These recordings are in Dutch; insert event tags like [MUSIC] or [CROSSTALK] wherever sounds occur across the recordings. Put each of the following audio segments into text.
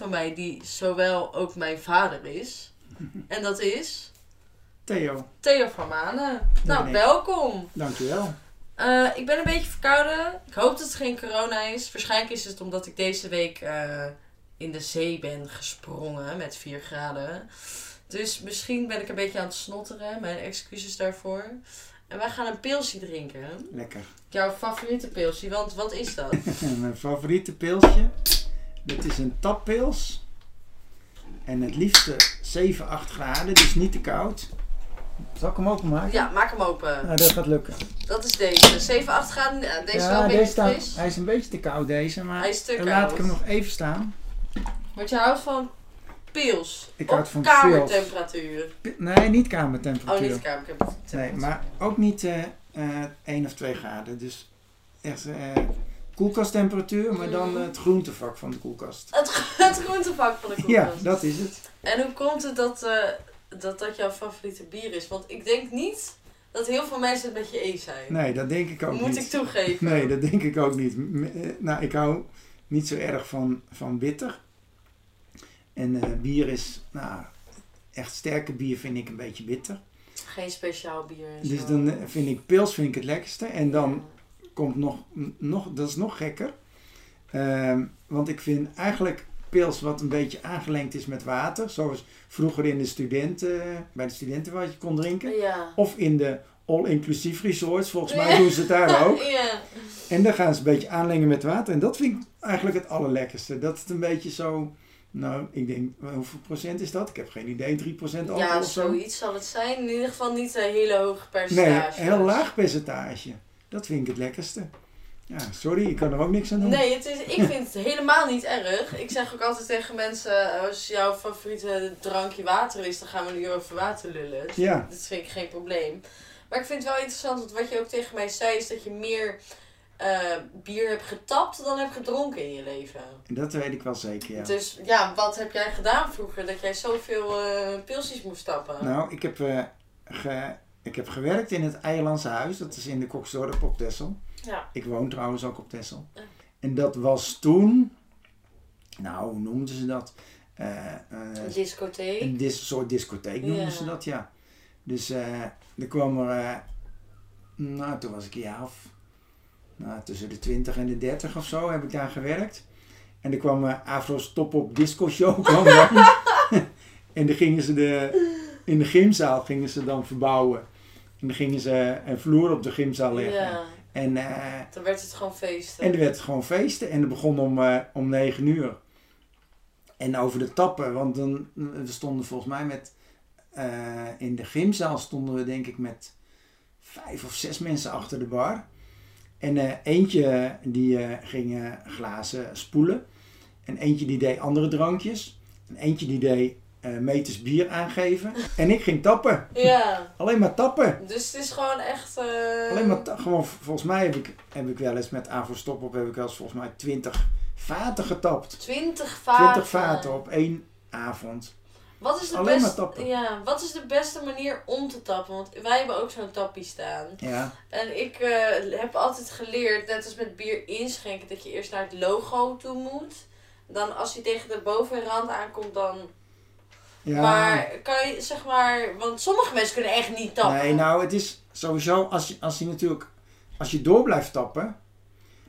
van mij, die zowel ook mijn vader is. [LAUGHS] En dat is Theo, Theo van Manen. Nou, ik. welkom. dankjewel. Eh, ik ben een beetje verkouden. Ik hoop dat het geen corona is. Waarschijnlijk is het omdat ik deze week eh, in de zee ben gesprongen met 4 graden. Dus misschien ben ik een beetje aan het snotteren. Mijn excuses daarvoor. En wij gaan een pilsje drinken. Lekker. Jouw favoriete pilsje, want wat is dat? [LAUGHS] Mijn favoriete pilsje. Dit is een tappils. En het liefste 7, 8 graden, dus niet te koud. Zal ik hem openmaken? Ja, maak hem open. Nou, dat gaat lukken. Dat is deze. 7, 8 graden. Ja, deze is wel een beetje staat- fris. hij is een beetje te koud deze, maar Hij is te dan laat koud. ik hem nog even staan. Want je houdt van pils. Ik houd van kamertemperatuur. P- Nee, niet Oh, kamertemperatuur. niet kamertemperatuur. Nee, maar ook niet eh eh 1 of 2 graden. Dus echt eh, koelkasttemperatuur, maar dan het groentevak van de koelkast. Het, [LAUGHS] het groentevak van de [LAUGHS] Ja, koelkast. dat is het. En hoe komt het dat, eh, dat dat jouw favoriete bier is? Want ik denk niet dat heel veel mensen het met je eens zijn. Nee, dat denk ik ook Moet niet. ik toegeven. Nee, dat denk ik ook niet. Eh, Nou, ik hou niet zo erg van, van bitter. En eh, bier is, nou, echt sterke bier vind ik een beetje bitter. Geen speciaal bier. Dus dan vind ik pils vind ik het lekkerste. En dan komt nog, nog dat is nog gekker. Ehm, want ik vind eigenlijk pils wat een beetje aangelengd is met water. Zoals vroeger in de studenten, bij de studenten wat je kon drinken. Ja. Of in de all-inclusive resorts. Volgens mij doen ze het daar ook. [LAUGHS] ja. En dan gaan ze een beetje aanlengen met water. En dat vind ik eigenlijk het allerlekkerste. Dat het een beetje zo... Nou, ik denk, hoeveel procent is dat? Ik heb geen idee. 3 procent alcohol ja, of zo? zoiets zal het zijn. In ieder geval niet een hele hoge Nee, percentage. heel laag percentage. Dat vind ik het lekkerste. Ja, sorry, ik kan er ook niks aan doen. Nee, het is, ik vind het helemaal niet erg. Ik zeg ook altijd tegen mensen, als jouw favoriete drankje water is, dan gaan we nu over water lullen. Dus Ja. Dat vind ik geen probleem. Maar ik vind het wel interessant, want wat je ook tegen mij zei, is dat je meer eh, bier hebt getapt dan hebt gedronken in je leven. Dat weet ik wel zeker, ja. Dus ja, wat heb jij gedaan vroeger dat jij zoveel eh pilsjes moest tappen? Nou, ik heb, eh, ge- ik heb gewerkt in het Eierlandse huis. Dat is in de Koksdorp op Texel. Ja. Ik woon trouwens ook op. Ja. En dat was toen... Nou, hoe noemden ze dat? Eh, eh, Een discotheek. Een dis soort discotheek noemden Ja. ze dat, ja. Dus eh er kwam er, nou toen was ik een jaar of, nou tussen de 20 en de 30 of zo heb ik daar gewerkt. En er kwam Afro's Top Op Disco Show kwam [LAUGHS] en dan gingen ze de, in de gymzaal gingen ze dan verbouwen. En dan gingen ze een vloer op de gymzaal leggen. Ja, En, eh, dan werd het gewoon feesten. en er werd gewoon feesten en het begon om, eh, om 9 uur. En over de tappen, want dan, we stonden volgens mij met, eh, in de gymzaal stonden we denk ik met vijf of zes mensen achter de bar. En eh, eentje die eh, ging eh, glazen spoelen. En eentje die deed andere drankjes. En eentje die deed eh, meters bier aangeven. En ik ging tappen. Ja, Alleen maar tappen. dus het is gewoon echt... eh, Alleen maar, gewoon, volgens mij heb ik, heb ik wel eens met Avo Stop op, heb ik wel eens volgens mij 20 vaten getapt. 20 vaten. 20 vaten op één avond. Wat is, de Alleen best, ja, wat is de beste manier om te tappen? Want wij hebben ook zo'n tappie staan. Ja, En ik eh, heb altijd geleerd, net als met bier inschenken, dat je eerst naar het logo toe moet. Dan als hij tegen de bovenrand aankomt, dan... ja. Maar kan je, zeg maar... Want sommige mensen kunnen echt niet tappen. nee, nou het is sowieso, als je, als je natuurlijk, als je door blijft tappen,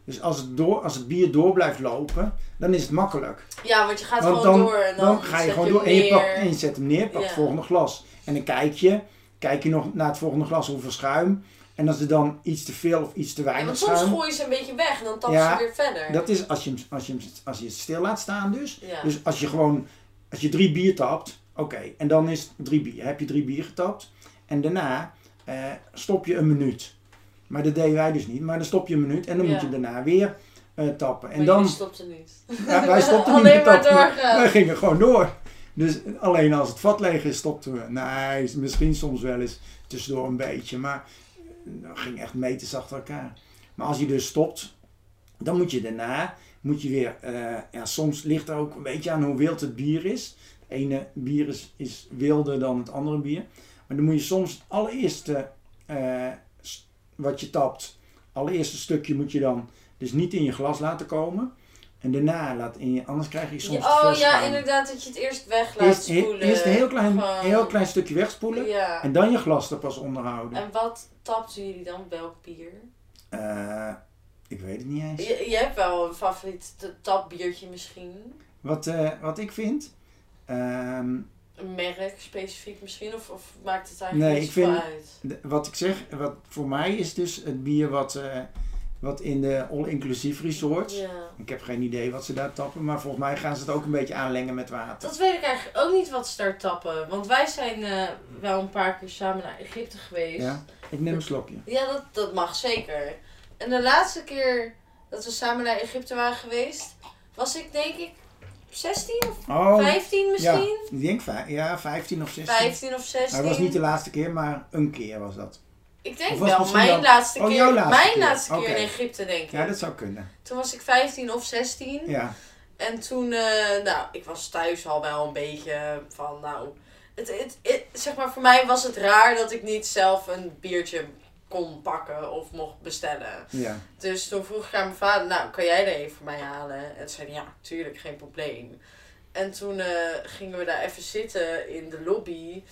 dus als het, door, als het bier door blijft lopen, dan is het makkelijk. Ja, want je gaat Want gewoon dan, door en dan, dan ga je gewoon door en je, pakt, en je zet hem neer, pak Ja. het volgende glas. En dan kijk je, kijk je nog naar het volgende glas hoeveel schuim. En als er dan iets te veel of iets te Ja, weinig want soms schuim... gooien ze een beetje weg en dan tappen Ja, ze weer verder. Dat is als je, als, je als je het stil laat staan dus. Ja. Dus als je gewoon, als je drie bier tapt, oké. En dan is het drie bier. Heb je drie bier getapt. En daarna eh, stop je een minuut. Maar dat deden wij dus niet. Maar dan stop je een minuut en dan Ja. moet je daarna weer eh, tappen. En maar dan, stopten niet. ja, wij [LAUGHS] stopten niet Alleen maar doorgaan. Wij gingen gewoon door. Dus alleen als het vat leeg is, stopten we. Nee, misschien soms wel eens tussendoor een beetje. Maar dat ging echt meters achter elkaar. Maar als je dus stopt, dan moet je daarna, moet je weer, eh, ja, soms ligt er ook een beetje aan hoe wild het bier is. Ene bier is, is wilder dan het andere bier. Maar dan moet je soms het allereerste eh, wat je tapt, allereerste stukje moet je dan dus niet in je glas laten komen. En daarna laat in je, anders krijg je soms oh ja, inderdaad, dat je het eerst weg laat Eerst, spoelen. eerst een heel klein, heel klein stukje wegspoelen. Ja. En dan je glas er pas onderhouden. En wat tapten jullie dan? Welk bier? Eh, ik weet het niet eens. Je, je hebt wel een favoriet tapbiertje misschien? Wat, eh, wat ik vind. Ehm, Een merk specifiek misschien? Of, of maakt het eigenlijk Nee, ik vind- uit? wat ik zeg, wat voor mij is dus het bier wat, eh, wat in de all-inclusive resorts. Ja. Ik heb geen idee wat ze daar tappen, maar volgens mij gaan ze het ook een beetje aanlengen met water. Dat weet ik eigenlijk ook niet wat ze daar tappen. Want wij zijn eh, wel een paar keer samen naar Egypte geweest. Ja? Ik neem een slokje. Ja, dat, dat mag zeker. En de laatste keer dat we samen naar Egypte waren geweest, was ik denk ik 16 of Oh, 15 ja. misschien? Ik denk ja, 15 of 16. 15 of 16. Maar het was niet de laatste keer, maar een keer was dat. Ik denk wel, mijn laatste Oh, keer. jouw laatste mijn keer. laatste keer in Egypte, denk ik. Ja, dat zou kunnen. Toen was ik 15 of 16. Ja, En toen, eh, nou, ik was thuis al wel een beetje van, nou, het, het, het- zeg maar, voor mij was het raar dat ik niet zelf een biertje kon pakken of mocht bestellen. ja. Dus toen vroeg ik aan mijn vader, nou, kan jij er even voor mij halen? En zei ja, tuurlijk, geen probleem. En toen eh, gingen we daar even zitten in de lobby.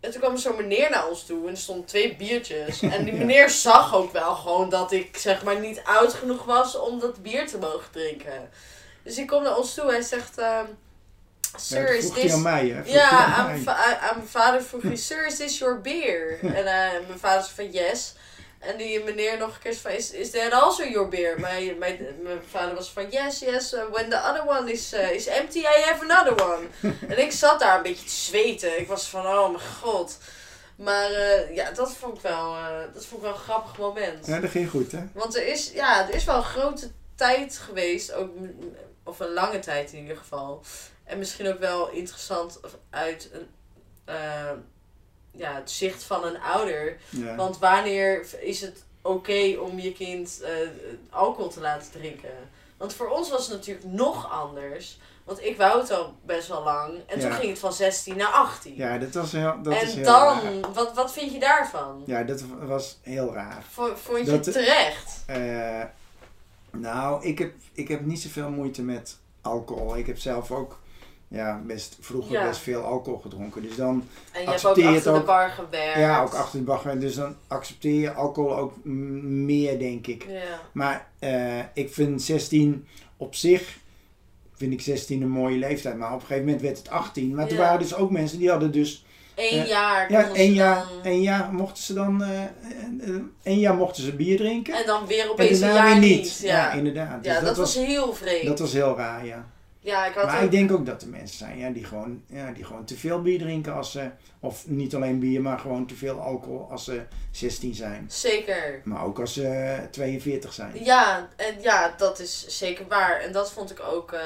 En toen kwam zo'n meneer naar ons toe en er stonden twee biertjes. En die [LAUGHS] Ja. meneer zag ook wel gewoon dat ik, zeg maar, niet oud genoeg was om dat bier te mogen drinken. Dus hij komt naar ons toe en hij zegt, ehm, Sir, dat is this... aan mij, hè? Vroeg Ja, aan aan, mij. mijn aan- vader vroeg hij, sir, is this your beer? [LAUGHS] en eh, mijn vader zei van, yes. En die meneer nog een keer van, is, is that also your beer? Mijn, mijn, mijn vader was van, yes, yes, uh, when the other one is, uh, is empty, I have another one. [LAUGHS] en ik zat daar een beetje te zweten. Ik was van, oh mijn god. Maar eh, ja, dat vond ik wel, eh, dat vond ik wel een grappig moment. Ja, dat ging goed, hè? Want er is, ja, er is wel een grote tijd geweest, ook, of een lange tijd in ieder geval. En misschien ook wel interessant uit een, eh, ja, het zicht van een ouder. Ja. Want wanneer is het oké om je kind eh, alcohol te laten drinken? Want voor ons was het natuurlijk nog anders. Want ik wou het al best wel lang. En toen ging het van 16 naar 18. Ja, dat was heel, dat is en heel dan, raar. wat, wat vind je daarvan? Ja, dat was heel raar. Vo- Vond je Dat- het terecht? Eh, nou, ik heb, ik heb niet zoveel moeite met alcohol. Ik heb zelf ook ja, best, vroeger Ja. best veel alcohol gedronken. Dus dan, En je hebt ook accepteer je achter de bar gewerkt. ja, ook achter de bar. Dus dan accepteer je alcohol ook meer, denk ik. Ja. Maar eh, ik vind 16 op zich, vind ik 16 een mooie leeftijd. Maar op een gegeven moment werd het 18. Maar Ja. waren dus ook mensen die hadden dus Eén Eh, jaar. Ja, één jaar, dan- één jaar mochten ze dan, eh, één jaar mochten ze bier drinken. En dan weer En opeens een jaar niet. niet. Ja, Ja, inderdaad. ja Dus dat, was heel vreemd. dat was heel raar, ja. Ja, ik had Maar ook- ik denk ook dat er mensen zijn ja, die, gewoon, ja, die gewoon te veel bier drinken als ze, of niet alleen bier, maar gewoon te veel alcohol als ze 16 zijn. Zeker. Maar ook als ze 42 zijn. Ja, en ja, dat is zeker waar. En dat vond ik ook eh,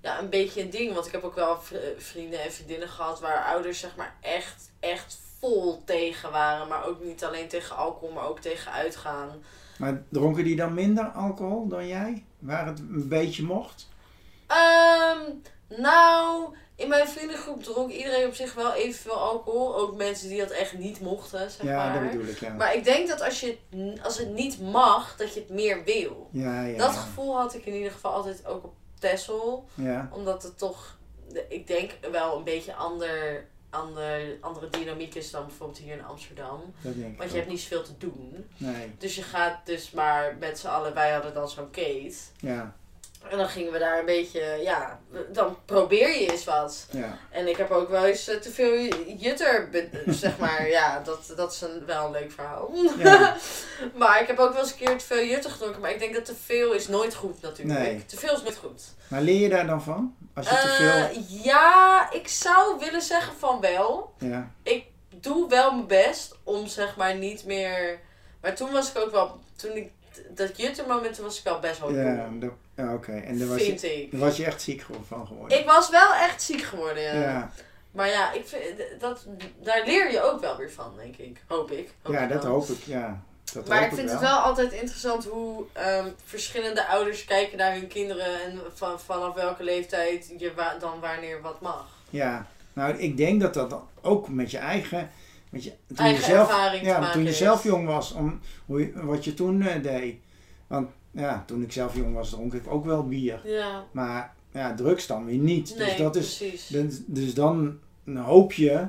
ja, een beetje een ding. Want ik heb ook wel vri- vrienden en vriendinnen gehad waar ouders zeg maar echt, echt vol tegen waren. Maar ook niet alleen tegen alcohol, maar ook tegen uitgaan. Maar dronken die dan minder alcohol dan jij? Waar het een beetje mocht? Ehm, nou, in mijn vriendengroep dronk iedereen op zich wel evenveel alcohol. Ook mensen die dat echt niet mochten, zeg ja, maar. dat bedoel ik, ja. Maar ik denk dat als, je, het- als het niet mag, dat je het meer wil. ja, ja, dat gevoel had ik in ieder geval altijd ook op Texel. ja. Omdat het toch, ik denk wel een beetje ander, ander, andere dynamiek is dan bijvoorbeeld hier in Amsterdam. dat denk ik Want je ook. hebt niet zoveel te doen. Nee, Dus je gaat dus maar met z'n allen, wij hadden dan zo'n kate. ja, En dan gingen we daar een beetje, ja, dan probeer je eens wat. ja. En ik heb ook wel eens eh, te veel jutter, [LAUGHS] zeg maar, ja, dat, dat is een, wel een leuk verhaal. Ja. [LAUGHS] maar ik heb ook wel eens een keer te veel jutter gedronken, maar ik denk dat te veel is nooit goed natuurlijk. Nee. Te veel is nooit goed. Maar leer je daar dan van? Als je te veel... Eh, ja, ik zou willen zeggen van wel. Ja, Ik doe wel mijn best om zeg maar niet meer... Maar toen was ik ook wel, toen ik, dat jutter moment, was ik wel best wel ja, dat- ja oké. En daar was, je, ik. daar was je echt ziek van geworden? Ik was wel echt ziek geworden, ja. ja. Maar ja, ik vind, dat, daar leer je ook wel weer van, denk ik. Hoop ik. Hoop ja, ik dat wel. hoop ik, ja. Dat Maar ik vind het wel altijd interessant hoe ehm, verschillende ouders kijken naar hun kinderen en van, vanaf welke leeftijd je wa- dan wanneer wat mag. Ja, nou ik denk dat dat ook met je eigen... Met je, toen Eigen je zelf, ervaring te ja, toen je zelf jong was, om hoe je, wat je toen eh, deed. Want ja, toen ik zelf jong was, dronk ik ook wel bier. Ja. Maar ja, drugs dan weer niet. Nee, dus, dat is, precies. dus, dus dan hoop je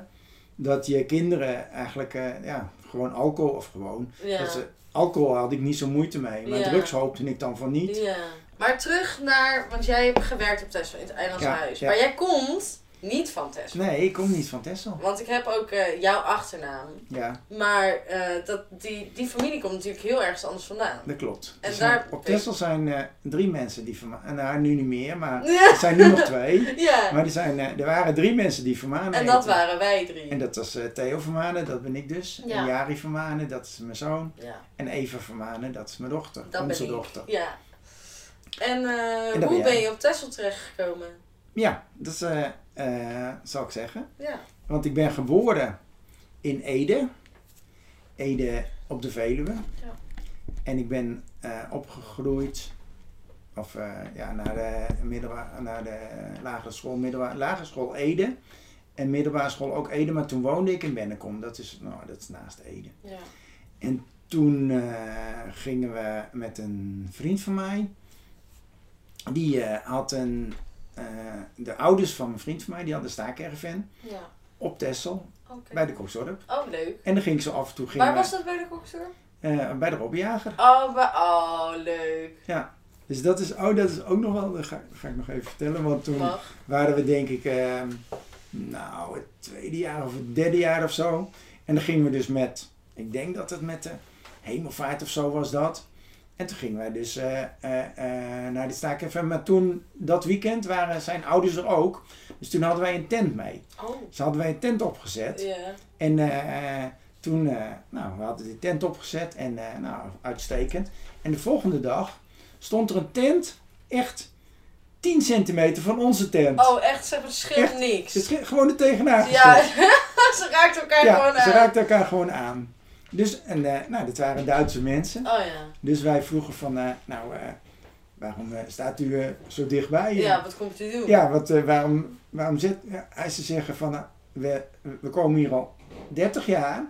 dat je kinderen eigenlijk eh, ja, gewoon alcohol of gewoon. ja. Dat ze, alcohol had ik niet zo moeite mee. Maar Ja. drugs hoopte ik dan van niet. Ja. Maar terug naar, want jij hebt gewerkt op Tesla in het Eilandse Ja, Huis. ja. Maar jij komt niet van Tesla. Nee, ik kom niet van Texel. Want ik heb ook eh, jouw achternaam. Ja, Maar eh, dat, die, die familie komt natuurlijk heel ergens anders vandaan. dat klopt. En zijn- daar- op Texel zijn eh, drie mensen die vermanen. Nou, nu niet meer, maar [LAUGHS] Ja. er zijn nu nog twee. Ja. Maar er, zijn, eh, er waren drie mensen die vermanen En dat waren wij drie. En dat was eh, Theo Vermanen, dat ben ik dus. Ja. En Jari Vermanen, dat is mijn zoon. Ja, En Eva Vermanen, dat is mijn dochter. dat onze ben ik. dochter. Ja. En, eh, hoe ben je op Texel terechtgekomen? Ja, dat is, eh, eh, zal ik zeggen. Ja. Want ik ben geboren in Ede. Ede op de Veluwe. Ja. En ik ben eh, opgegroeid. Of ja, naar de, naar de lagere school, middelba- lagere school Ede. En middelbare school ook Ede. Maar toen woonde ik in Bennekom. Dat is, nou, dat is naast Ede. Ja. En toen gingen we met een vriend van mij. Die had een. Eh, de ouders van mijn vriend van mij, die hadden een staakerven ja. op Oké. bij de Koksdorp. Oh, leuk. En dan ging ze af en toe gingen Waar was dat bij de kokster? eh, bij de Robbejager. Oh, bij... oh, leuk. Dus dat is, oh, dat is ook nog wel, dat ga, dat ga ik nog even vertellen. Want toen Mag. waren we denk ik, eh, nou, het tweede jaar of het derde jaar of zo. En dan gingen we dus met, ik denk dat het met de hemelvaart of zo was dat. En toen gingen wij dus eh, eh, eh, naar de Staak Maar toen, dat weekend, waren zijn ouders er ook. Dus toen hadden wij een tent mee. Oh. Dus hadden wij een tent opgezet. Ja. En toen, nou, we hadden die tent opgezet en nou, uitstekend. En de volgende dag stond er een tent, echt 10 centimeter van onze tent. Oh, echt, ze hebben verschil Echt? niks. Ze gewoon er tegenaan Ja, [LAUGHS] ze raakt elkaar Ja, gewoon ze aan. raakten elkaar gewoon aan. Dus, en eh, nou, dit waren Duitse mensen. Oh ja. Dus wij vroegen van, eh, nou, eh, waarom staat u zo dichtbij? Ja, wat komt u doen? Ja, wat, waarom, waarom zit hij ze zeggen van we, we komen hier al 30 jaar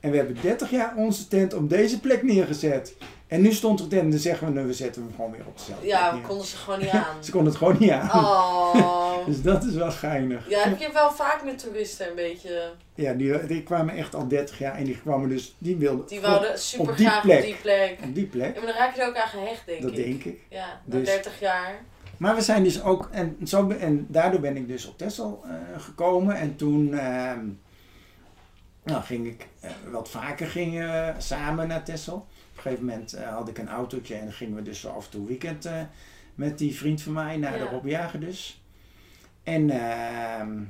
en we hebben 30 jaar onze tent op deze plek neergezet. En nu stond tent en dan zeggen we, nou, we zetten hem gewoon weer op dezelfde Ja, we konden ze gewoon niet aan. [LAUGHS] Ze konden het gewoon niet aan. Oh. [LAUGHS] Dus dat is wel geinig. Ja, heb je wel vaak met toeristen een beetje. Ja, die, die kwamen echt al 30 jaar en die kwamen dus, die wilden Die wouden super op die graag plek. op die plek. op die plek. Ja, maar dan raak je er ook aan gehecht, denk Dat ik. denk ik. Ja, na Dus- 30 jaar. Maar we zijn dus ook, en, zo, en daardoor ben ik dus op Texel eh, gekomen. En toen ehm, nou, ging ik eh, wat vaker gingen samen naar Texel. Op een gegeven moment eh, had ik een autootje en dan gingen we dus af en toe weekend eh, met die vriend van mij naar Ja. de Robbejager dus. En ehm,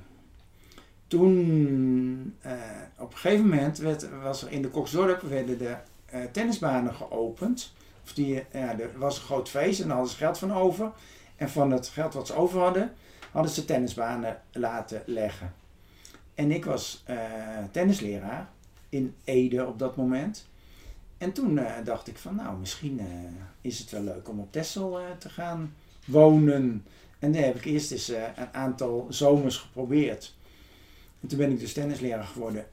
toen, eh, op een gegeven moment werd, was er in de Koksdorp werden de tennisbanen geopend. Of die, ja, er was een groot feest en daar hadden ze geld van over. En van het geld wat ze over hadden, hadden ze tennisbanen laten leggen. En ik was tennisleraar in Ede op dat moment. En toen eh, dacht ik van, nou, misschien eh, is het wel leuk om op Texel eh, te gaan wonen. En daar heb ik eerst eens een aantal zomers geprobeerd. En toen ben ik dus tennisleraar geworden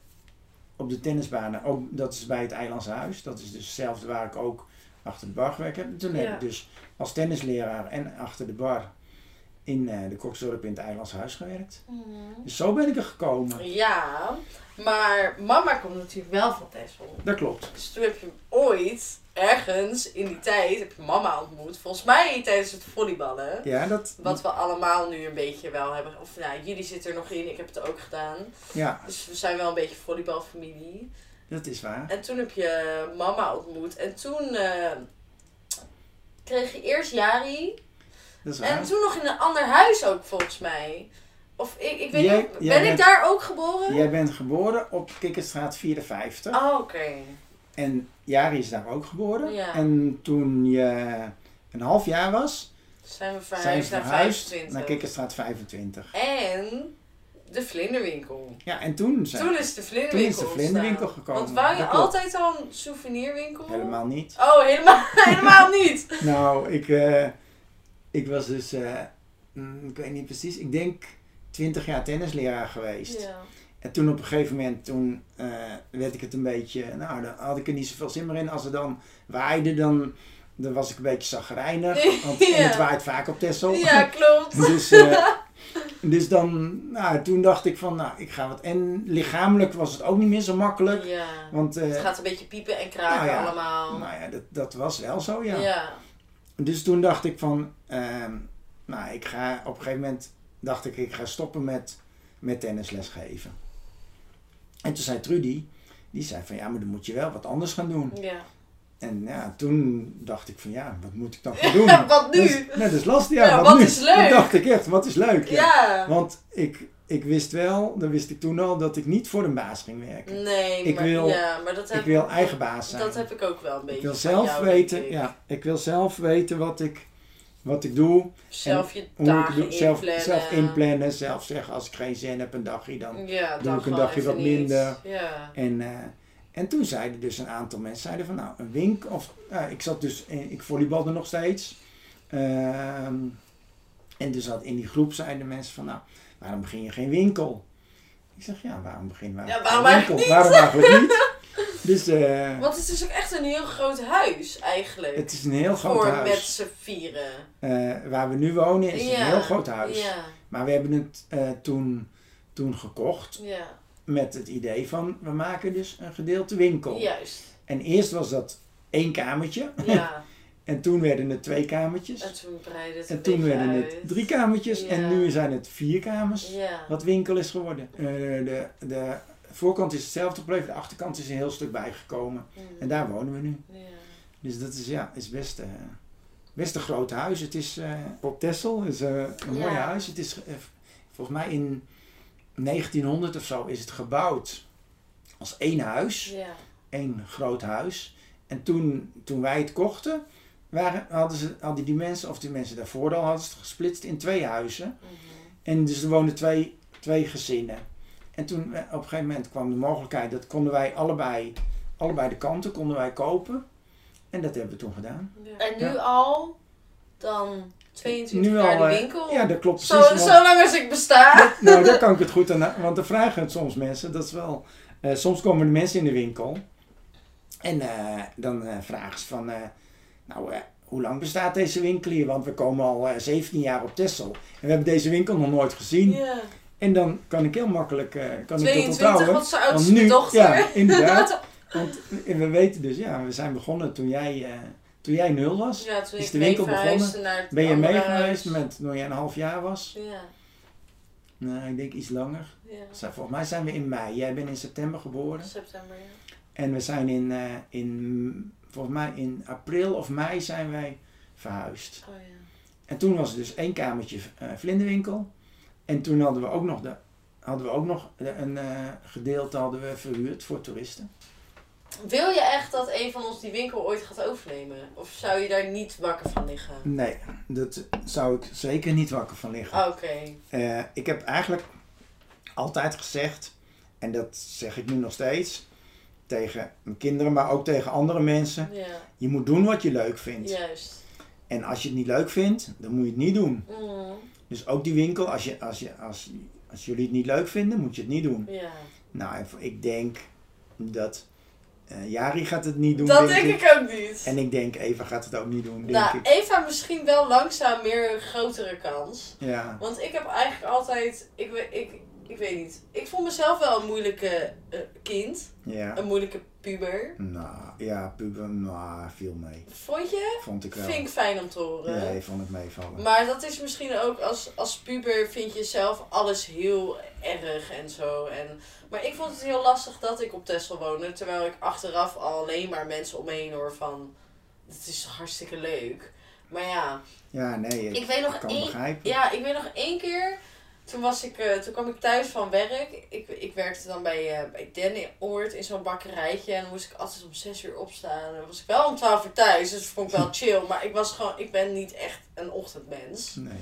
op de tennisbanen. Ook, dat is bij het Eilandse Huis. Dat is dus hetzelfde waar ik ook achter de bar gewerkt heb. En toen heb ik dus als tennisleraar en achter de bar in de Koksdorp in het Eilandse Huis gewerkt. Dus zo ben ik er gekomen. Ja, maar mama komt natuurlijk wel van Texel. Dat klopt. Dus toen heb je ooit, ergens in die tijd, heb je mama ontmoet. Volgens mij tijdens het volleyballen. Ja, dat, Wat we allemaal nu een beetje wel hebben. Of nou, jullie zitten er nog in, ik heb het ook gedaan. ja, Dus we zijn wel een beetje volleybalfamilie. dat is waar. En toen heb je mama ontmoet. En toen eh, kreeg je eerst Jari. Dat is waar. En toen nog in een ander huis ook, volgens mij. Of ik, ik weet Jij- niet, ben ik daar ook geboren? Jij bent geboren op Kikkerstraat 54. Oh, oké. En Jari is daar ook geboren. Ja. En toen je een half jaar was, Zijn we zijn verhuisd ze naar verhuisd 25. naar Kikkerstraat 25. En de vlinderwinkel. Ja, en toen zijn Toen is de vlinderwinkel Toen is de vlinderwinkel gekomen. Want wou je Dat klopt. altijd al een souvenirwinkel? helemaal niet. Oh, helemaal, [LAUGHS] helemaal niet. Nou, ik, eh, ik was dus, eh, mm, ik weet niet precies, ik denk 20 jaar tennisleraar geweest. Ja. En toen op een gegeven moment, toen eh, werd ik het een beetje, nou, dan had ik er niet zoveel zin meer in. Als er dan waaide, dan dan was ik een beetje zagrijnig. [LAUGHS] Want en het Ja. waait vaak op Texel. Ja, klopt. [LAUGHS] Dus, eh, [LAUGHS] dus dan, nou, toen dacht ik van, nou, ik ga wat. En lichamelijk was het ook niet meer zo makkelijk. Ja. Want, eh, Het gaat een beetje piepen en kraken nou ja, allemaal. nou ja, dat, dat was wel zo, ja. ja. Dus toen dacht ik van, ehm, nou, ik ga op een gegeven moment, dacht ik, ik ga stoppen met, met tennisles geven. En toen zei Trudy, die zei van, ja, maar dan moet je wel wat anders gaan doen. Ja. En ja, toen dacht ik van, ja, wat moet ik dan [LAUGHS] gaan doen? Wat nu? Is, nee, dat is lastig, ja. Ja, wat, wat nu? is leuk? Dat dacht ik echt, wat is leuk, ja. Ja. Want ik, ik wist wel, dat wist ik toen al, dat ik niet voor een baas ging werken. Nee, Ik maar, wil- ja, maar dat heb Ik wil eigen baas zijn. Dat heb ik ook wel een beetje. ik wil zelf jou, weten, ik. ja, ik wil zelf weten wat ik, wat ik doe. Zelf je dagen doe, zelf, inplannen. zelf inplannen, zelf zeggen als ik geen zin heb een dagje dan. Ja, doe ik een dagje wat minder. Ja. En, eh, en toen zeiden dus een aantal mensen, zeiden van nou, een winkel, of nou, ik zat dus, in, ik volleybalde nog steeds. Ehm, en dus had in die groep zeiden mensen van nou, waarom begin je geen winkel? Ik zeg ja, waarom beginnen we Ja, waarom geen winkel? Waarom eigenlijk niet? [LAUGHS] Dus eh, Want het is ook echt een heel groot huis, eigenlijk. het is een heel groot voor met huis. z'n vieren. Eh, waar we nu wonen is ja. een heel groot huis. Ja, Maar we hebben het eh, toen, toen gekocht ja. met het idee van we maken dus een gedeelte winkel. juist. En eerst was dat één kamertje. Ja. [LAUGHS] En toen werden het twee kamertjes. En toen breidde het En toen werden uit. het drie kamertjes. En nu zijn het vier kamers. Ja. Wat winkel is geworden. Eh, de, de voorkant is hetzelfde gebleven. De achterkant is een heel stuk bijgekomen. Mm. En daar wonen we nu. Ja. Dus dat is, ja, is best, best een groot huis. Het is eh, op Texel. is eh, een mooi Ja. huis. Het is volgens mij in 1900 of zo is het gebouwd als één huis. Ja. één groot huis. En toen, toen wij het kochten, waren, hadden, ze, hadden die mensen, of die mensen daarvoor al, hadden ze het gesplitst in twee huizen. Mhm. En dus er woonden twee, twee gezinnen. En toen eh, op een gegeven moment kwam de mogelijkheid, dat konden wij allebei, allebei de kanten konden wij kopen. En dat hebben we toen gedaan. En nu Ja. al dan 22 Nu jaar al, de winkel? Ja, dat klopt zo, precies. want- zo lang als ik besta. nou, daar kan ik het goed aan. Want dan vragen soms mensen, dat is wel. eh, soms komen de mensen in de winkel. En eh, dan eh, vragen ze van. eh, nou, eh, hoe lang bestaat deze winkel hier? Want we komen al eh, 17 jaar op Texel. En we hebben deze winkel nog nooit gezien. Ja. En dan kan ik heel makkelijk eh, kan ik dat 22, onthouden. wat zo oud is dochter. Ja, inderdaad. Want we weten dus, ja, we zijn begonnen toen jij, eh, toen jij nul was. Ja, toen Is ik de winkel begonnen? naar het Ben je andere mee huis. geweest met, toen jij een half jaar was? Ja, Nou, ik denk iets langer. ja. Volgens mij zijn we in mei. Jij bent in september geboren. September, ja. En we zijn in, eh, in, volgens mij in april of mei zijn wij verhuisd. Oh ja. En toen was het dus één kamertje eh, vlinderwinkel. En toen hadden we ook nog, de, hadden we ook nog een eh, gedeelte hadden we verhuurd voor toeristen. Wil je echt dat een van ons die winkel ooit gaat overnemen? Of zou je daar niet wakker van liggen? Nee, dat zou ik zeker niet wakker van liggen. Oké. Eh, ik heb eigenlijk altijd gezegd, en dat zeg ik nu nog steeds, tegen mijn kinderen, maar ook tegen andere mensen. Ja, Je moet doen wat je leuk vindt. juist. En als je het niet leuk vindt, dan moet je het niet doen. Mm, Dus ook die winkel, als, je, als, je, als, als jullie het niet leuk vinden, moet je het niet doen. ja. Nou, ik denk dat eh, Jari gaat het niet doen. Dat denk ik ook niet. En ik denk Eva gaat het ook niet doen, denk nou, ik. Eva misschien wel langzaam meer een grotere kans. Ja. Want ik heb eigenlijk altijd, ik, ik, ik weet niet, ik vond mezelf wel een moeilijke eh, kind. Ja. Een moeilijke puber. Nou, ja, puber, nou, viel mee. Vond je? Vond ik wel. Vind ik fijn om te horen. Nee, vond ik meevallen. Maar dat is misschien ook als, als puber vind je zelf alles heel erg en zo. En, maar ik vond het heel lastig dat ik op Texel woonde. Terwijl ik achteraf al alleen maar mensen om me heen hoor van... Het is hartstikke leuk. Maar ja, Ja, nee, ik, ik weet nog kan één... begrijpen. Ja, ik weet nog één keer... Toen, was ik, eh, toen kwam ik thuis van werk. Ik, ik werkte dan bij, uh, bij Dennenoord in zo'n bakkerijtje. En dan moest ik altijd om zes uur opstaan. En dan was ik wel om twaalf uur thuis. Dus dat vond ik wel [LAUGHS] chill. Maar ik was gewoon... Ik ben niet echt een ochtendmens. Nee.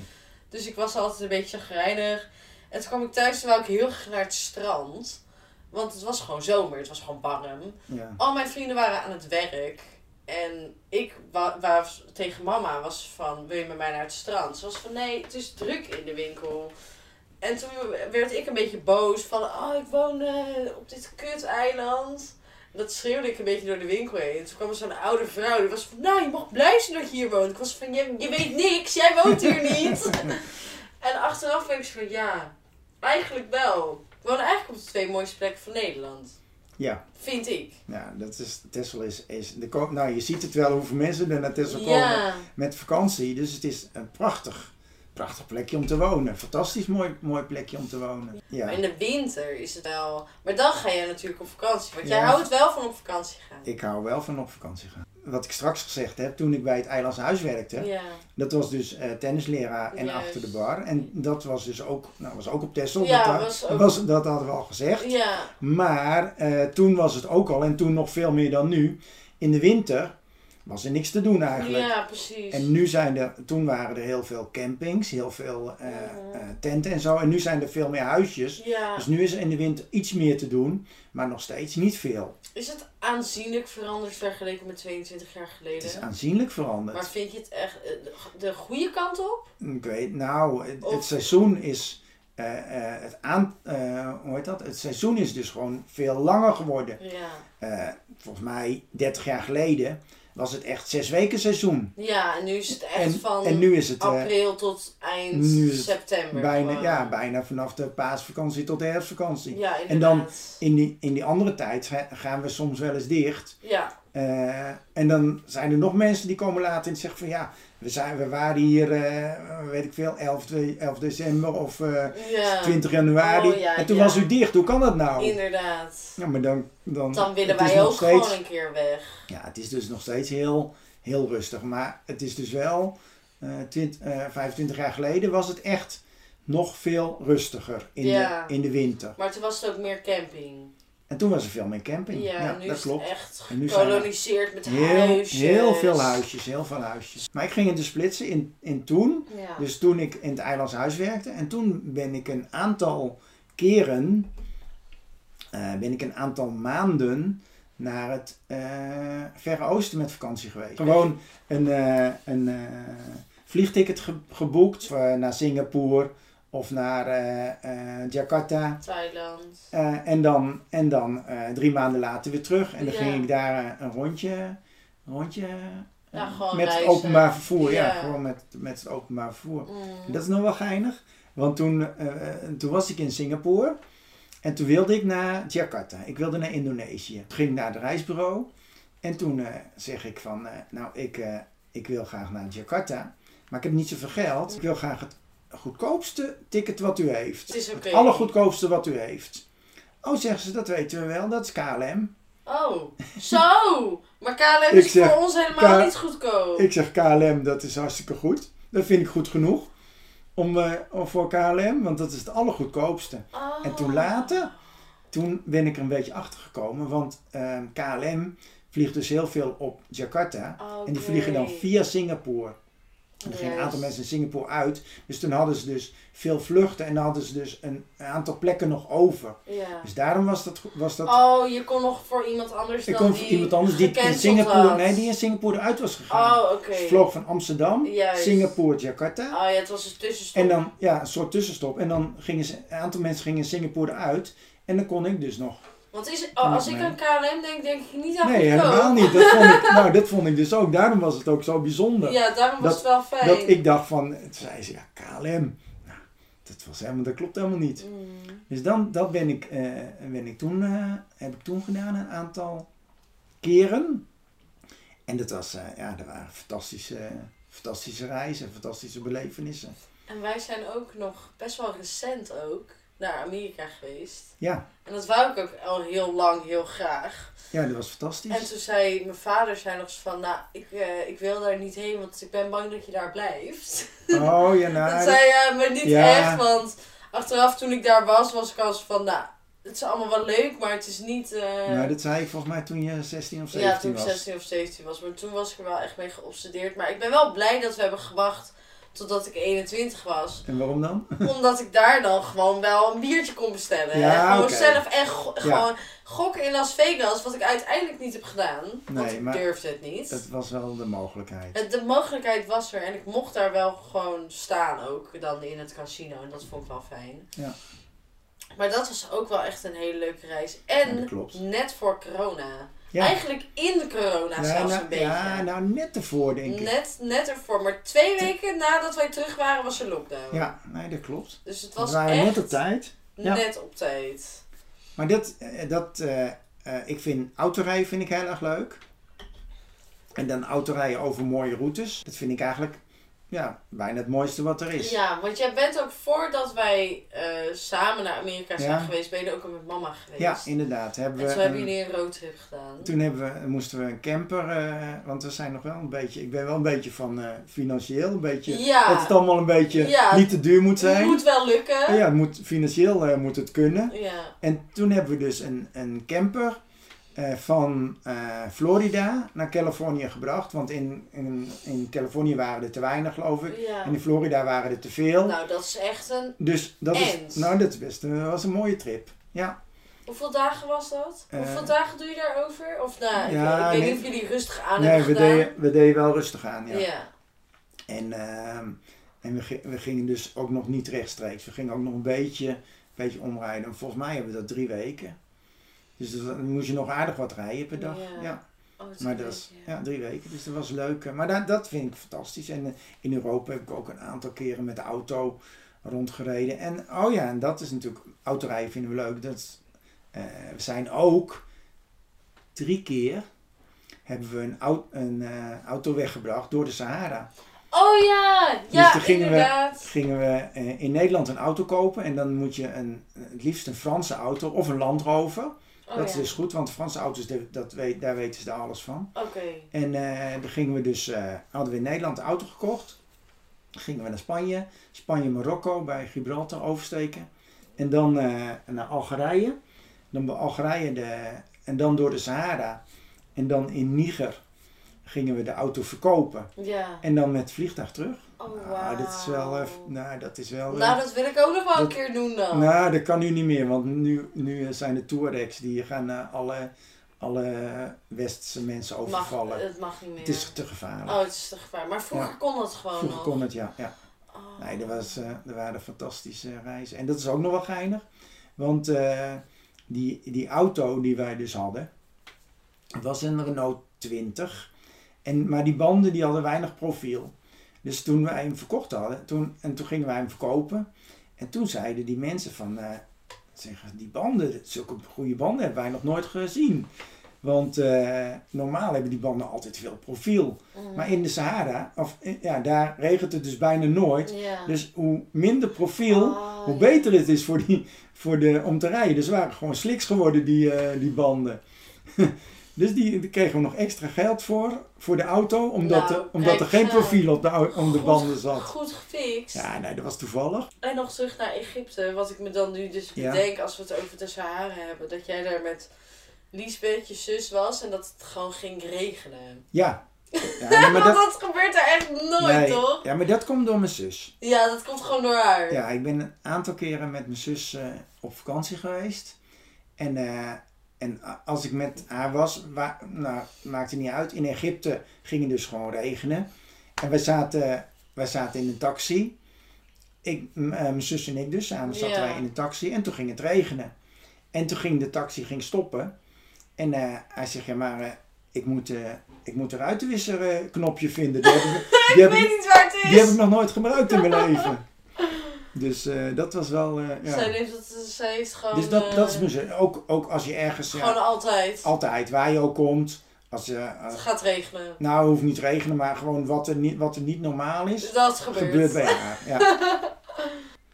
Dus ik was altijd een beetje chagrijnig. En toen kwam ik thuis en wou ik heel graag naar het strand. Want het was gewoon zomer, het was gewoon warm. Ja. Al mijn vrienden waren aan het werk. En ik wa- was tegen mama was van, wil je met mij naar het strand? Ze was van, nee, het is druk in de winkel. En toen werd ik een beetje boos van, oh, ik woon eh, op dit kut-eiland. Dat schreeuwde ik een beetje door de winkel heen. Toen kwam er zo'n oude vrouw. Die was van, nou, je mag blij zijn dat je hier woont. Ik was van, je, je weet niks. Jij woont hier niet. [LAUGHS] en achteraf ben ik zo van, ja, eigenlijk wel. We wonen eigenlijk op de twee mooiste plekken van Nederland. Ja, Vind ik. ja dat is, Texel is, is de, nou je ziet het wel hoeveel mensen er naar Texel komen Ja. met vakantie. Dus het is een prachtig, prachtig plekje om te wonen. Fantastisch mooi, mooi plekje om te wonen. Ja. Maar in de winter is het wel... Maar dan ga je natuurlijk op vakantie. Want jij houdt wel van op vakantie gaan. Ik hou wel van op vakantie gaan. Wat ik straks gezegd heb, toen ik bij het Eilandse Huis werkte, Ja. dat was dus eh, tennisleraar en Juist. achter de bar. En dat was dus ook, nou, was ook op Texel. Ja, dat, was dat ook- was, dat hadden we al gezegd. Ja. Maar eh, toen was het ook al, en toen nog veel meer dan nu, in de winter was er niks te doen eigenlijk. Ja, precies. En nu zijn er, toen waren er heel veel campings, heel veel eh, eh, tenten en zo. En nu zijn er veel meer huisjes. Ja. Dus nu is er in de winter iets meer te doen, maar nog steeds niet veel. Is het aanzienlijk veranderd vergeleken met 22 jaar geleden? Het is aanzienlijk veranderd. Maar vind je het echt eh, de- de goede kant op? Ik weet, nou, het, seizoen is. het, aan, hoe heet dat? het seizoen is dus gewoon veel langer geworden. Ja. Volgens mij 30 jaar geleden was het echt zes weken seizoen. Ja, en nu is het echt En, van en nu is het eh, april tot eind nu is het september. bijna, gewoon. ja, bijna vanaf de paasvakantie tot de herfstvakantie. Ja, En dan-. In die, in die andere tijd ga- gaan we soms wel eens dicht. Ja, Eh, en dan zijn er nog mensen die komen later en zeggen van ja, we, zijn, we waren hier, eh, weet ik veel, 11, de- 11 december of eh, ja 20 januari. Oh, ja, en toen ja. was u dicht, hoe kan dat nou? inderdaad. Ja, maar dan, dan, Dan willen wij ook steeds, gewoon een keer weg. Ja, het is dus nog steeds heel, heel rustig. Maar het is dus wel, eh 20, eh, 25 jaar geleden was het echt nog veel rustiger in, de, in de winter. Maar toen was het ook meer camping. En toen was er veel meer camping. Ja, Ja, nu dat is klopt. het echt En nu zijn er gekoloniseerd met Heel, huisjes. heel veel huisjes, heel veel huisjes. Maar ik ging het dus splitsen in, in toen. Ja. Dus toen ik in het Eilandse Huis werkte. En toen ben ik een aantal keren, eh, ben ik een aantal maanden naar het eh, Verre Oosten met vakantie geweest. Gewoon een, eh, een eh, vliegticket ge- geboekt naar Singapore of naar eh, eh, Jakarta. Thailand. Eh, en dan, en dan drie maanden later weer terug. En dan Ja. ging ik daar een rondje, een rondje Ja, met het openbaar vervoer. Ja, Ja. gewoon met, met het openbaar vervoer. Mm. Dat is nog wel geinig. Want toen, toen was ik in Singapore. En toen wilde ik naar Jakarta. Ik wilde naar Indonesië. Toen ging ik naar het reisbureau. En toen zeg ik van, nou, ik, ik wil graag naar Jakarta. Maar ik heb niet zoveel geld. Ik wil graag het goedkoopste ticket wat u heeft. Het is. Het allergoedkoopste wat u heeft. Oh, zeggen ze, dat weten we wel. Dat is KLM. Oh, zo! Maar KLM is zeg, voor ons helemaal K- niet goedkoop. Ik zeg KLM, dat is hartstikke goed. Dat vind ik goed genoeg. Om, eh, voor KLM, want dat is het allergoedkoopste. Oh. En toen later, toen ben ik er een beetje achter gekomen. Want ehm, KLM vliegt dus heel veel op Jakarta. En die vliegen dan via Singapore. En er gingen een aantal mensen in Singapore uit. Dus toen hadden ze dus veel vluchten. En dan hadden ze dus een aantal plekken nog over. Ja. Dus daarom was dat... Was dat Oh, je kon nog voor iemand anders ik kon voor die iemand anders die in Singapore... had. Nee, die in Singapore eruit was gegaan. Oh, oké. Vloog van Amsterdam, Juist. Singapore, Jakarta. Oh ja, het was een tussenstop. En dan, ja, een soort tussenstop. En dan gingen ze, een aantal mensen gingen in Singapore eruit. En dan kon ik dus nog. Want is, als ik aan KLM denk, denk ik niet aan Nee, helemaal niet. Dat vond, ik, [LAUGHS] nou, dat vond ik dus ook. Daarom was het ook zo bijzonder. Ja, daarom was Dat- het wel fijn. dat ik dacht van, toen zei ze, ja, KLM. Nou, dat, was helemaal, dat klopt helemaal niet. Mm. Dus dan, dat ben ik, eh, ben ik toen, eh, heb ik toen gedaan, een aantal keren. En dat was, eh, ja, dat waren fantastische, fantastische reizen, fantastische belevenissen. En wij zijn ook nog best wel recent ook naar Amerika geweest. Ja, En dat wou ik ook al heel lang heel graag. ja, dat was fantastisch. En toen zei mijn vader zei nog eens van, nou, ik, eh, ik wil daar niet heen, want ik ben bang dat je daar blijft. Oh ja, nou, [LAUGHS] dat zei hij, maar niet Ja. echt, want achteraf toen ik daar was, was ik als van, nou, het is allemaal wel leuk, maar het is niet... nou, dat zei ik volgens mij toen je 16 of 17 ja, toen ik was. 16 of 17 was. Maar toen was ik er wel echt mee geobsedeerd. Maar ik ben wel blij dat we hebben gewacht totdat ik 21 was. En waarom dan? [LAUGHS] Omdat ik daar dan gewoon wel een biertje kon bestellen. Ja, en gewoon zelf go- Ja. gewoon gokken in Las Vegas. Wat ik uiteindelijk niet heb gedaan. Want Nee, ik maar durfde het niet. Dat was wel de mogelijkheid. Het- De mogelijkheid was er. En ik mocht daar wel gewoon staan ook. Dan in het casino. En dat vond ik wel fijn. Ja. Maar dat was ook wel echt een hele leuke reis. En net voor corona. Ja. Eigenlijk in de corona Ja, zelfs nou, een beetje. ja, nou net ervoor denk ik. net, net ervoor. Maar twee weken nadat wij terug waren was er lockdown. Ja, nee, dat klopt. Dus het We was waren echt net op tijd. Ja. net op tijd. Maar dat, eh, dat eh, eh, ik vind autorijden vind ik heel erg leuk. En dan autorijden over mooie routes. Dat vind ik eigenlijk ja, bijna het mooiste wat er is. Ja, want jij bent ook voordat wij eh, samen naar Amerika zijn Ja. geweest, ben je ook al met mama geweest. Ja, inderdaad. Hebben en we toen hebben jullie een roadtrip gedaan. Toen hebben we, moesten we een camper, eh, want we zijn nog wel een beetje, ik ben wel een beetje van eh, financieel, een beetje, Ja. dat het allemaal een beetje Ja. niet te duur moet zijn. Moet wel lukken. Ja, het moet, financieel moet het kunnen. Ja. En toen hebben we dus een, een camper eh, van eh, Florida naar Californië gebracht, want in, in, in Californië waren er te weinig geloof ik. Ja. En in Florida waren er te veel. Nou, dat is echt een... dus dat is, nou, dat is best, dat was een mooie trip. Ja, Hoeveel dagen was dat? Eh, Hoeveel dagen doe je daarover? Of nou, ik- Ja, ik, weet nee. niet of jullie rustig aan nee, hebben we gedaan. deden, we deden wel rustig aan. ja. Ja. En, ehm, en we, gi- we gingen dus ook nog niet rechtstreeks. We gingen ook nog een beetje, beetje omrijden. Volgens mij hebben we dat drie weken. Dus dan moest je nog aardig wat rijden per dag. Ja. Ja, Oh, maar dat is, ja, drie weken. Dus dat was leuk. Maar dat, dat vind ik fantastisch. En eh, in Europa heb ik ook een aantal keren met de auto rondgereden. En oh ja, en dat is natuurlijk, autorijden vinden we leuk. Dat eh, we zijn ook drie keer hebben we een, au- een eh, auto weggebracht door de Sahara. Oh ja, ja, Dus gingen we- inderdaad. gingen we eh, in Nederland een auto kopen en dan moet je een, het liefst een Franse auto of een Land Rover. Oh, dat ja. is dus goed, want Franse auto's, dat, weet, daar weten ze daar alles van. Oké. En eh dan gingen we dus, eh, hadden we in Nederland de auto gekocht. Gingen we naar Spanje, Spanje, Marokko bij Gibraltar oversteken. En dan eh, naar Algerije. Dan bij Algerije de, en dan door de Sahara. En dan in Niger gingen we de auto verkopen. Ja. En dan met vliegtuig terug. Oh, Nou, is wel, eh, nou, dat is wel. eh, Nou, dat wil ik ook nog wel een keer doen dan. nou, dat kan nu niet meer, want nu, nu zijn de Touaregs die gaan eh, alle, alle westerse mensen mag, overvallen. het mag niet meer. het is te gevaarlijk. Oh, het is te gevaar. Maar vroeger Ja. kon dat gewoon Vroeger nog. kon het, ja. ja. Oh. Nee, dat, was, eh dat waren fantastische reizen. En dat is ook nog wel geinig, want eh, die, die auto die wij dus hadden, was een Renault 20. En, maar die banden die hadden weinig profiel. Dus toen wij hem verkocht hadden, toen, en toen gingen wij hem verkopen. En toen zeiden die mensen van, eh, zeggen, die banden, zulke goede banden hebben wij nog nooit gezien. Want eh, normaal hebben die banden altijd veel profiel. Mm. Maar in de Sahara, of, eh, ja, daar regent het dus bijna nooit. Dus hoe minder profiel, Oh, hoe beter het is voor die, voor de, om te rijden. Dus waren gewoon sliks geworden, die, eh, die banden. [LAUGHS] dus die, kregen we nog extra geld voor, voor de auto, omdat, Nou, er, omdat er geen profiel op de, om de banden zat. Goed gefixt. Ja, nee, dat was toevallig. En nog terug naar Egypte, wat ik me dan nu dus Ja. bedenk als we het over de Sahara hebben. Dat jij daar met Liesbeth, je zus, was en dat het gewoon ging regenen. Ja. ja [LAUGHS] maar Want dat, dat gebeurt daar echt nooit, nee, toch? ja, maar dat komt door mijn zus. Ja, dat komt gewoon door haar. Ja, ik ben een aantal keren met mijn zus eh, op vakantie geweest. En, eh, en als ik met haar was, wa nou, maakte niet uit. In Egypte ging het dus gewoon regenen. En wij zaten, wij zaten in een taxi. Ik, eh, mijn zus en ik dus, samen zaten wij in een taxi. En toen ging het regenen. En toen ging de taxi ging stoppen. En eh, hij zegt, ja maar eh, ik, moet, eh, ik moet een ruitenwisser eh, knopje vinden. Die heb ik, [LAUGHS] die heb ik ik, weet niet waar het is. die heb ik nog nooit gebruikt in mijn [LAUGHS] leven. Dus eh, dat was wel. eh, ja. Zij, heeft dat, zij heeft gewoon... Dus dat, dat is eh, mijn. Ook, ook als je ergens. ja, Gewoon altijd. altijd waar je ook komt. Als je, Het gaat regenen. nou, het hoeft niet te regenen, maar gewoon wat er niet, wat er niet normaal is, Dat gebeurt. gebeurt bij haar. [LAUGHS] Ja.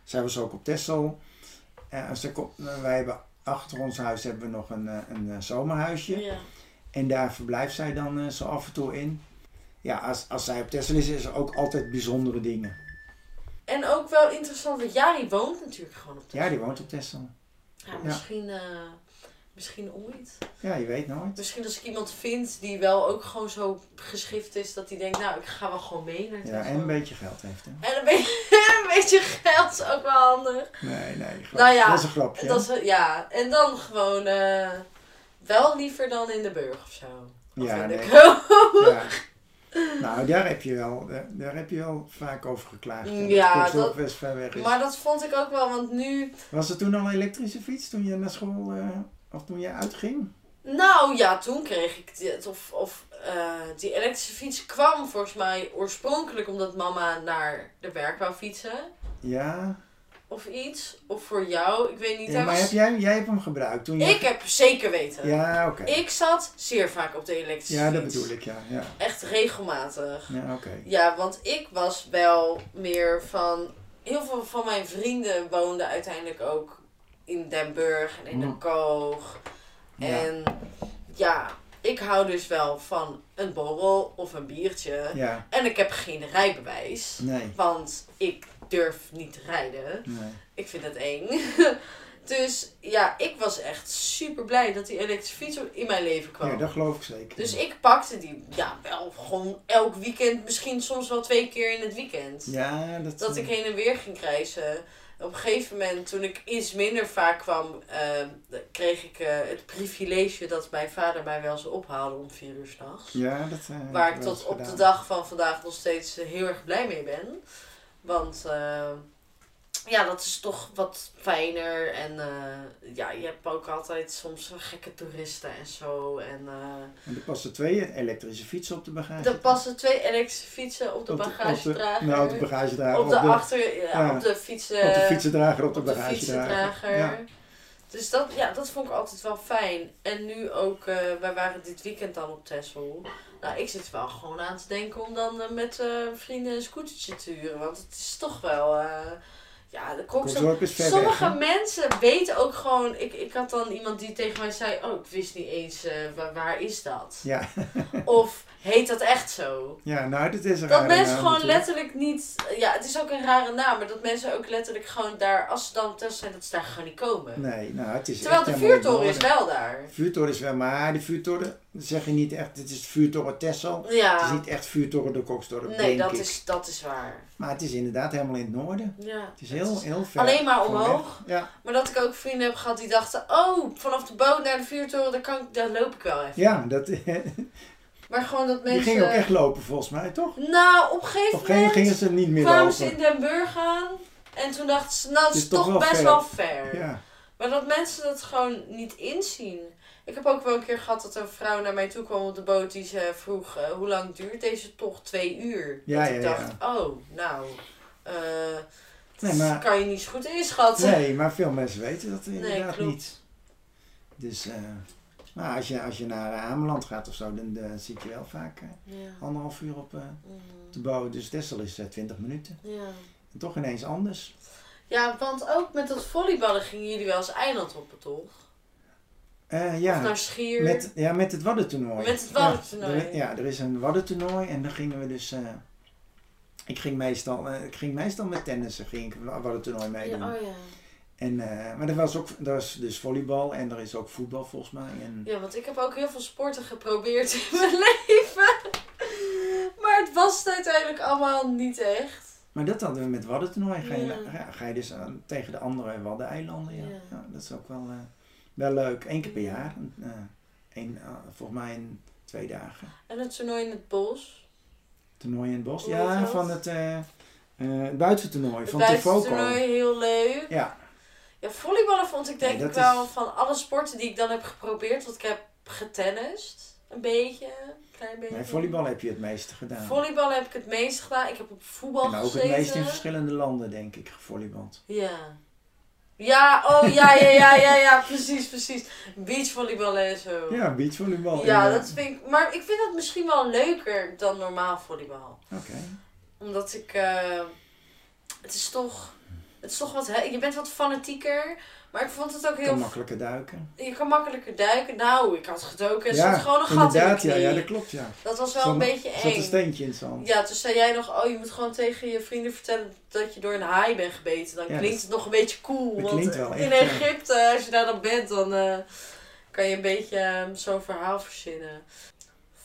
Zij was ook op Texel. En ze kom- wij hebben achter ons huis hebben we nog een, een, zomerhuisje. Ja. En daar verblijft zij dan zo af en toe in. Ja, als, als zij op Texel is, is er ook altijd bijzondere dingen. En ook wel interessant, want Jari woont natuurlijk gewoon op de Ja, die woont op Texel. Ja, misschien, eh, misschien ooit. Ja, je weet nooit. Misschien als ik iemand vind die wel ook gewoon zo geschift is, dat die denkt, nou, ik ga wel gewoon mee naar Ja, en een beetje geld heeft. Hè? En een beetje, [LAUGHS] een beetje geld is ook wel handig. Nee, nee. Nou ja, dat is een grapje. Dat is, ja, en dan gewoon eh, wel liever dan in de burg of zo. Of Ja, in de nee. [LAUGHS] Nou, daar heb je wel, daar, daar heb je wel vaak over geklaagd. Ja, dat dat- best ver weg is. Maar dat vond ik ook wel, want nu... Was er toen al een elektrische fiets toen je naar school, eh, of toen je uitging? Nou ja, toen kreeg ik dit. Of, of eh, die elektrische fiets kwam volgens mij oorspronkelijk omdat mama naar de werk wou fietsen. Ja. Of iets. Of voor jou. Ik weet niet. ja maar heb jij, jij hebt hem gebruikt toen je... Ik heb zeker weten. Ja, oké. Ik zat zeer vaak op de elektrische Ja, fiets. dat bedoel ik, ja. Ja, Echt regelmatig. ja oké. Ja, want ik was wel meer van. Heel veel van mijn vrienden woonden uiteindelijk ook in Den Burg en in de Mm. Koog. Ja. En ja, ik hou dus wel van een borrel of een biertje. Ja, En ik heb geen rijbewijs. nee. Want ik durf niet te rijden. nee. Ik vind het eng. [LAUGHS] dus ja, ik was echt super blij dat die elektrische fiets in mijn leven kwam. Ja, dat geloof ik zeker. Dus ik pakte die, ja, wel gewoon elk weekend, misschien soms wel twee keer in het weekend. Ja, dat... Dat ik heen en weer ging reizen. Op een gegeven moment, toen ik iets minder vaak kwam, eh, kreeg ik eh, het privilege dat mijn vader mij wel eens ophaalde om vier uur s'nachts. Ja, dat... eh, Waar ik tot op de dag van vandaag nog steeds eh, heel erg blij mee ben. Want eh, ja, dat is toch wat fijner. En eh, ja, je hebt ook altijd soms gekke toeristen en zo. En eh, En er passen twee elektrische fietsen op de bagage. er passen twee elektrische fietsen op de Op de- bagagedrager. Op de, nou, op de bagagedrager. op de, achter, ja, ja. op de fietsen. op de fietsendrager, op de op de bagagedrager. Ja. Dus dat, ja, dat vond ik altijd wel fijn. En nu ook, wij waren dit weekend dan op Texel. Nou, ik zit wel gewoon aan te denken om dan eh, met eh, vrienden een scootertje te huren. Want het is toch wel, eh, ja, de is ver Sommige weg, mensen weten ook gewoon. Ik, ik had dan iemand die tegen mij zei: Oh, ik wist niet eens waar, waar is dat? Ja. [LAUGHS] Of heet dat echt zo? ja, nou, dit is een Dat mensen naam gewoon natuurlijk. letterlijk niet. Ja, het is ook een rare naam, maar dat mensen ook letterlijk gewoon daar, als ze dan Texel zijn, dat ze daar gewoon niet komen. Nee, nou, het is Terwijl de vuurtoren is wel daar. De vuurtoren is wel, maar de vuurtoren zeg je niet echt, het is vuurtoren Tessel. Het is niet echt vuurtoren de Koksdorp, nee, dat ik. is, dat is waar. Maar het is inderdaad helemaal in het noorden. Ja, Het is heel, heel ver. Alleen maar omhoog. Ja, Maar dat ik ook vrienden heb gehad die dachten: Oh, vanaf de boot naar de vuurtoren, daar, kan ik, daar loop ik wel even. ja dat, [LAUGHS] Maar gewoon dat die mensen. gingen ook echt lopen volgens mij, toch? Nou, op een gegeven gingen, moment gingen ze niet meer kwamen ze in Den Burg aan. En toen dachten ze, nou, het is, is toch toch wel best ver. wel ver. Ja, Maar dat mensen dat gewoon niet inzien. Ik heb ook wel een keer gehad dat een vrouw naar mij toe kwam op de boot die ze vroeg, eh, hoe lang duurt deze tocht? Twee uur. Ja, dat ik ja, dacht, oh, nou, eh Nee, dat maar- kan je niet zo goed inschatten. nee, maar veel mensen weten dat inderdaad niet. Dus, eh, maar als je, als je naar Ameland gaat of zo, dan, dan zit je wel vaak Ja. anderhalf uur op eh, Mm, de boot. Dus Dessel is 20 minuten. ja. En toch ineens anders. ja, want ook met dat volleyballen gingen jullie wel eens eiland op, toch? Eh, Of ja, naar Schier. met, ja, met het Waddentoernooi. Met het Waddentoernooi. Ja, er, ja, er is een Waddentoernooi en dan gingen we dus... eh, ik, ging meestal, eh, ik ging meestal met tennissen, ging ik Waddentoernooi meedoen. ja, oh ja. En, maar er was ook er was dus volleybal en er is ook voetbal volgens mij. En, Ja, want ik heb ook heel veel sporten geprobeerd [LAUGHS] in mijn leven. Maar het was het uiteindelijk allemaal niet echt. Maar dat hadden we met Waddentoernooi. Ga je, Ja. ga je dus aan- tegen de andere Waddeneilanden. Ja. Ja. Ja, dat is ook wel, wel leuk. Eén keer per jaar. Eh, één, eh, volgens mij in twee dagen. En het toernooi in het bos. Toernooi in het bos. Hoe Ja, van het, eh eh, het buitentoernooi Het van buitentoernooi, heel leuk. Ja, Ja, volleyballen vond ik denk Nee, ik wel is- van alle sporten die ik dan heb geprobeerd. Want ik heb getennist. Een beetje. Een klein beetje. nee, volleybal heb je het meeste gedaan. Volleybal heb ik het meest gedaan. Ik heb op voetbal en ook gezeten. het meest in verschillende landen, denk ik, gevolleybald. Ja. Ja, oh ja, ja, ja, ja, ja, precies, precies. Beachvolleyballen en zo. Ja, beachvolleybal. Ja, dat vind ik. Maar ik vind dat misschien wel leuker dan normaal volleybal. Oké. Omdat ik. eh, het is toch. Het is toch wat. hè, Je bent wat fanatieker. Maar ik vond het ook Kan heel. makkelijker duiken. Je kan makkelijker duiken. Nou, ik had gedoken en ja, zat gewoon een gat in ja, ja, dat klopt, ja. Dat was wel een beetje Er zat een eng. steentje in het zand. Ja, toen zei jij nog, oh je moet gewoon tegen je vrienden vertellen dat je door een haai bent gebeten. Dan Ja, klinkt dat- het nog een beetje cool. dat want klinkt wel in echt, ja. Egypte, als je daar dan bent, dan eh, kan je een beetje eh, zo'n verhaal verzinnen.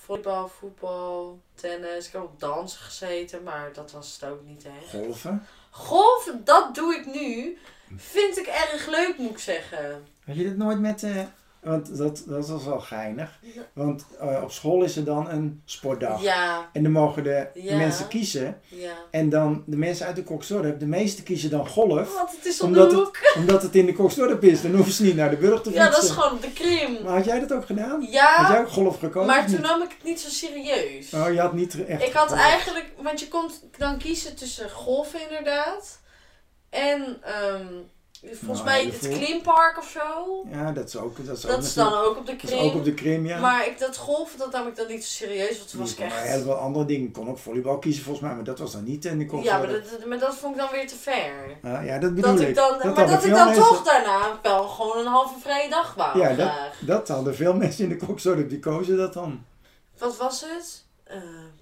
Volleybal, voetbal, tennis. Ik heb op dansen gezeten, maar dat was het ook niet echt. Golven. Golven, dat doe ik nu. Vind ik erg leuk, moet ik zeggen. Had je dit nooit met, eh, want dat, dat was wel geinig. Want eh, op school is er dan een sportdag. Ja, En dan mogen de Ja. mensen kiezen. ja. En dan de mensen uit de Koksdorp, de meeste kiezen dan golf. Want het is om Omdat de het-. [LAUGHS] Omdat het in de Koksdorp is. Dan hoeven ze niet naar de burg te fietsen. Ja, dat is gewoon de krim. Maar had jij dat ook gedaan? Had Ja, jij ook golf gekozen? maar toen nam ik het niet zo serieus. Oh, je had niet echt Ik had golf. eigenlijk, want je kon dan kiezen tussen golfen inderdaad. En ehm, volgens Nou, mij het veel. klimpark of zo. Ja, dat is ook, dat is ook, Dat is dan ook op de dat is krim. ook op de krim, ja. Maar ik, dat golfen, dat nam ik dan niet zo serieus, want toen was ik Maar echt... heel veel andere dingen. Ik kon ook volleybal kiezen volgens mij, maar dat was dan niet in de Ja, Koksdorp. maar dat, maar dat vond ik dan weer te ver. Ja, dat bedoel Dat ik. dan, maar hadden dat ik dan toch daarna wel gewoon een halve vrije dag wou Ja, dat, dat hadden veel mensen in de Koksdorp, die kozen dat dan. Wat was het? Eh,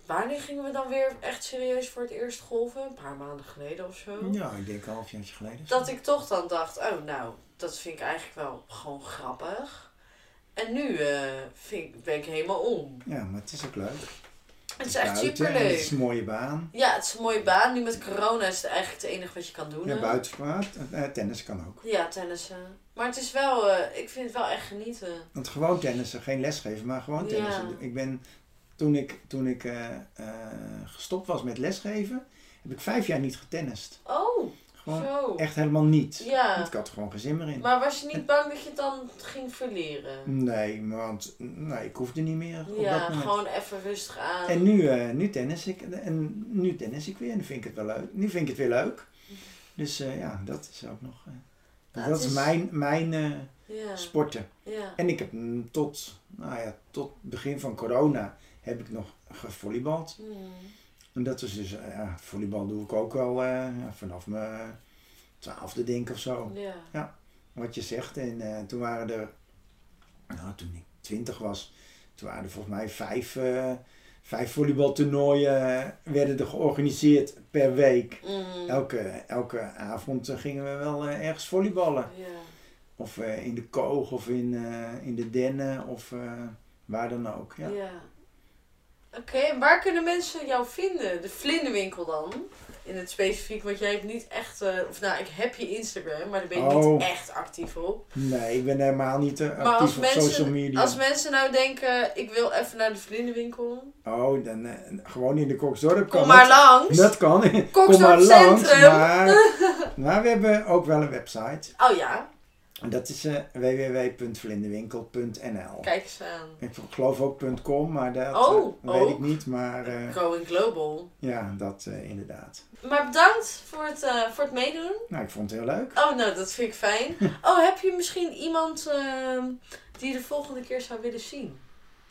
wanneer gingen we dan weer echt serieus voor het eerst golven? Een paar maanden geleden of zo. Ja, ik denk een halfjaartje geleden. Dat ik toch dan dacht, oh nou, dat vind ik eigenlijk wel gewoon grappig. En nu eh, vind ik, ben ik helemaal om. Ja, maar het is ook leuk. Het is echt en superleuk. Het is een mooie baan. Ja, het is een mooie baan. Nu met corona is het eigenlijk het enige wat je kan doen. Ja, hè? buitensport. Eh, tennis kan ook. Ja, tennissen. Maar het is wel, ik vind het wel echt genieten. Want gewoon tennissen, geen lesgeven, maar gewoon Ja. tennissen. Ik ben, toen ik, toen ik eh, eh, gestopt was met lesgeven, heb ik vijf jaar niet getennist. Oh, Gewoon zo. echt helemaal niet. Ja. Want ik had er gewoon geen zin meer in. Maar was je niet bang dat je het dan ging verleren? Nee, want nee, ik hoefde niet meer op Ja, dat moment. gewoon even rustig aan. En nu, eh, nu tennis ik. En nu tennis ik weer. En nu vind ik het wel leuk. Nu vind ik het weer leuk. Dus ja, dat is ook nog. Dat dat is is- mijn, mijn Ja, sporten. ja. En ik heb tot, nou ja, tot begin van corona heb ik nog gevolleybald. Hmm. En dat was dus, eh, ja, volleybal doe ik ook wel eh, ja, vanaf mijn twaalfde denk ik of zo. Ja. Wat je zegt. En eh, toen waren er, nou toen ik twintig was, toen waren er volgens mij vijf, vijf volleybaltoernooien werden er georganiseerd per week. Mm. Elke, elke avond gingen we wel ergens volleyballen. Ja. Of in de koog of in, in de dennen of waar dan ook. Ja. Ja. Oké, waar kunnen mensen jou vinden? De vlinderwinkel dan? In het specifiek, want jij hebt niet echt... eh, of nou, ik heb je Instagram, maar daar ben je Oh. niet echt actief op. Nee, ik ben helemaal niet eh, Maar als actief op social mensen, media. als mensen nou denken, ik wil even naar de vlinderwinkel. Oh, dan eh, gewoon in de Koksdorp kan Kom maar het. langs. Dat kan. [LAUGHS] Kom Koksdorp maar langs. Centrum. Maar, [LAUGHS] maar we hebben ook wel een website. Oh ja, dat is eh www.vlinderwinkel.nl. kijk eens aan. Ik geloof ook .com, maar dat Oh, eh, weet ook? ik niet. Maar eh, Going Global. ja, dat inderdaad. Maar bedankt voor het, voor het meedoen. Nou, ik vond het heel leuk. Oh, nou, dat vind ik fijn. [LAUGHS] Oh, heb je misschien iemand ehm, die je de volgende keer zou willen zien?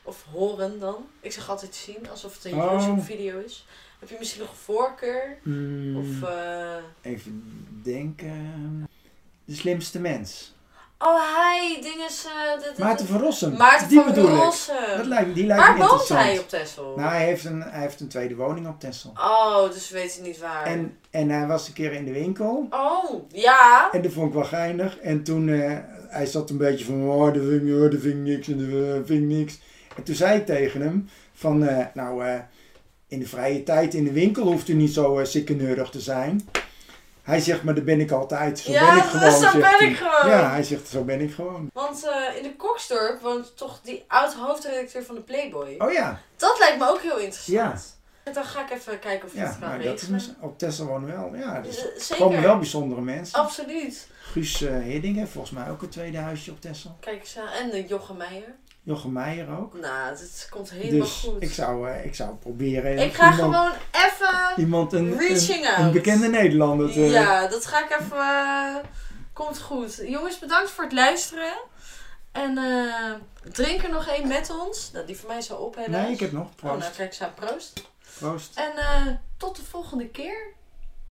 Of horen dan? Ik zeg altijd zien, alsof het een Oh. YouTube-video is. Heb je misschien nog een voorkeur? Hmm, Of. Even denken. De slimste mens. Oh, hij, dinges... eh, de- de- Maarten van Rossum. Maarten die van bedoel ik. Rossum. Dat lijkt, die lijkt Waar me woont hij op Texel? Nou, hij heeft, een, hij heeft een tweede woning op Texel. Oh, dus we weten niet waar. En, en hij was een keer in de winkel. Oh, ja. En dat vond ik wel geinig. En toen, eh, hij zat een beetje van, oh, dat ik, oh, dat niks en dat eh, vind ik niks. En toen zei ik tegen hem van, nou, in de vrije tijd in de winkel hoeft u niet zo uh, sikkeneurig te zijn. Hij zegt, maar dat ben ik altijd. Zo Ja, ben ik gewoon, zo ben hij. ik gewoon. Ja, hij zegt, zo ben ik gewoon. Want eh, in de Koksdorp woont toch die oud-hoofdredacteur van de Playboy. Oh ja, Dat lijkt me ook heel interessant. En dan ga ik even kijken of je ja het kan maar dat is op Texel wonen wel. Ja, dus Eh, er Zeker. komen wel bijzondere mensen. Absoluut. Guus uh, Hidding heeft volgens mij ook een tweede huisje op Texel. Kijk eens aan. En de Jochem Meijer. Jochem Meijer ook. Nou, het komt helemaal Dus goed. ik zou, eh, ik zou proberen Ik ga iemand, gewoon even... iemand een, Reaching een, out. een bekende Nederlander te... Ja, dat ga ik even... eh, komt goed. Jongens, bedankt voor het luisteren. En eh, drink er nog één met ons. Nou, die van mij is al op helaas. Nee, ik heb nog. Oh, nou Proost. kijk. Proost. Proost. En tot de volgende keer.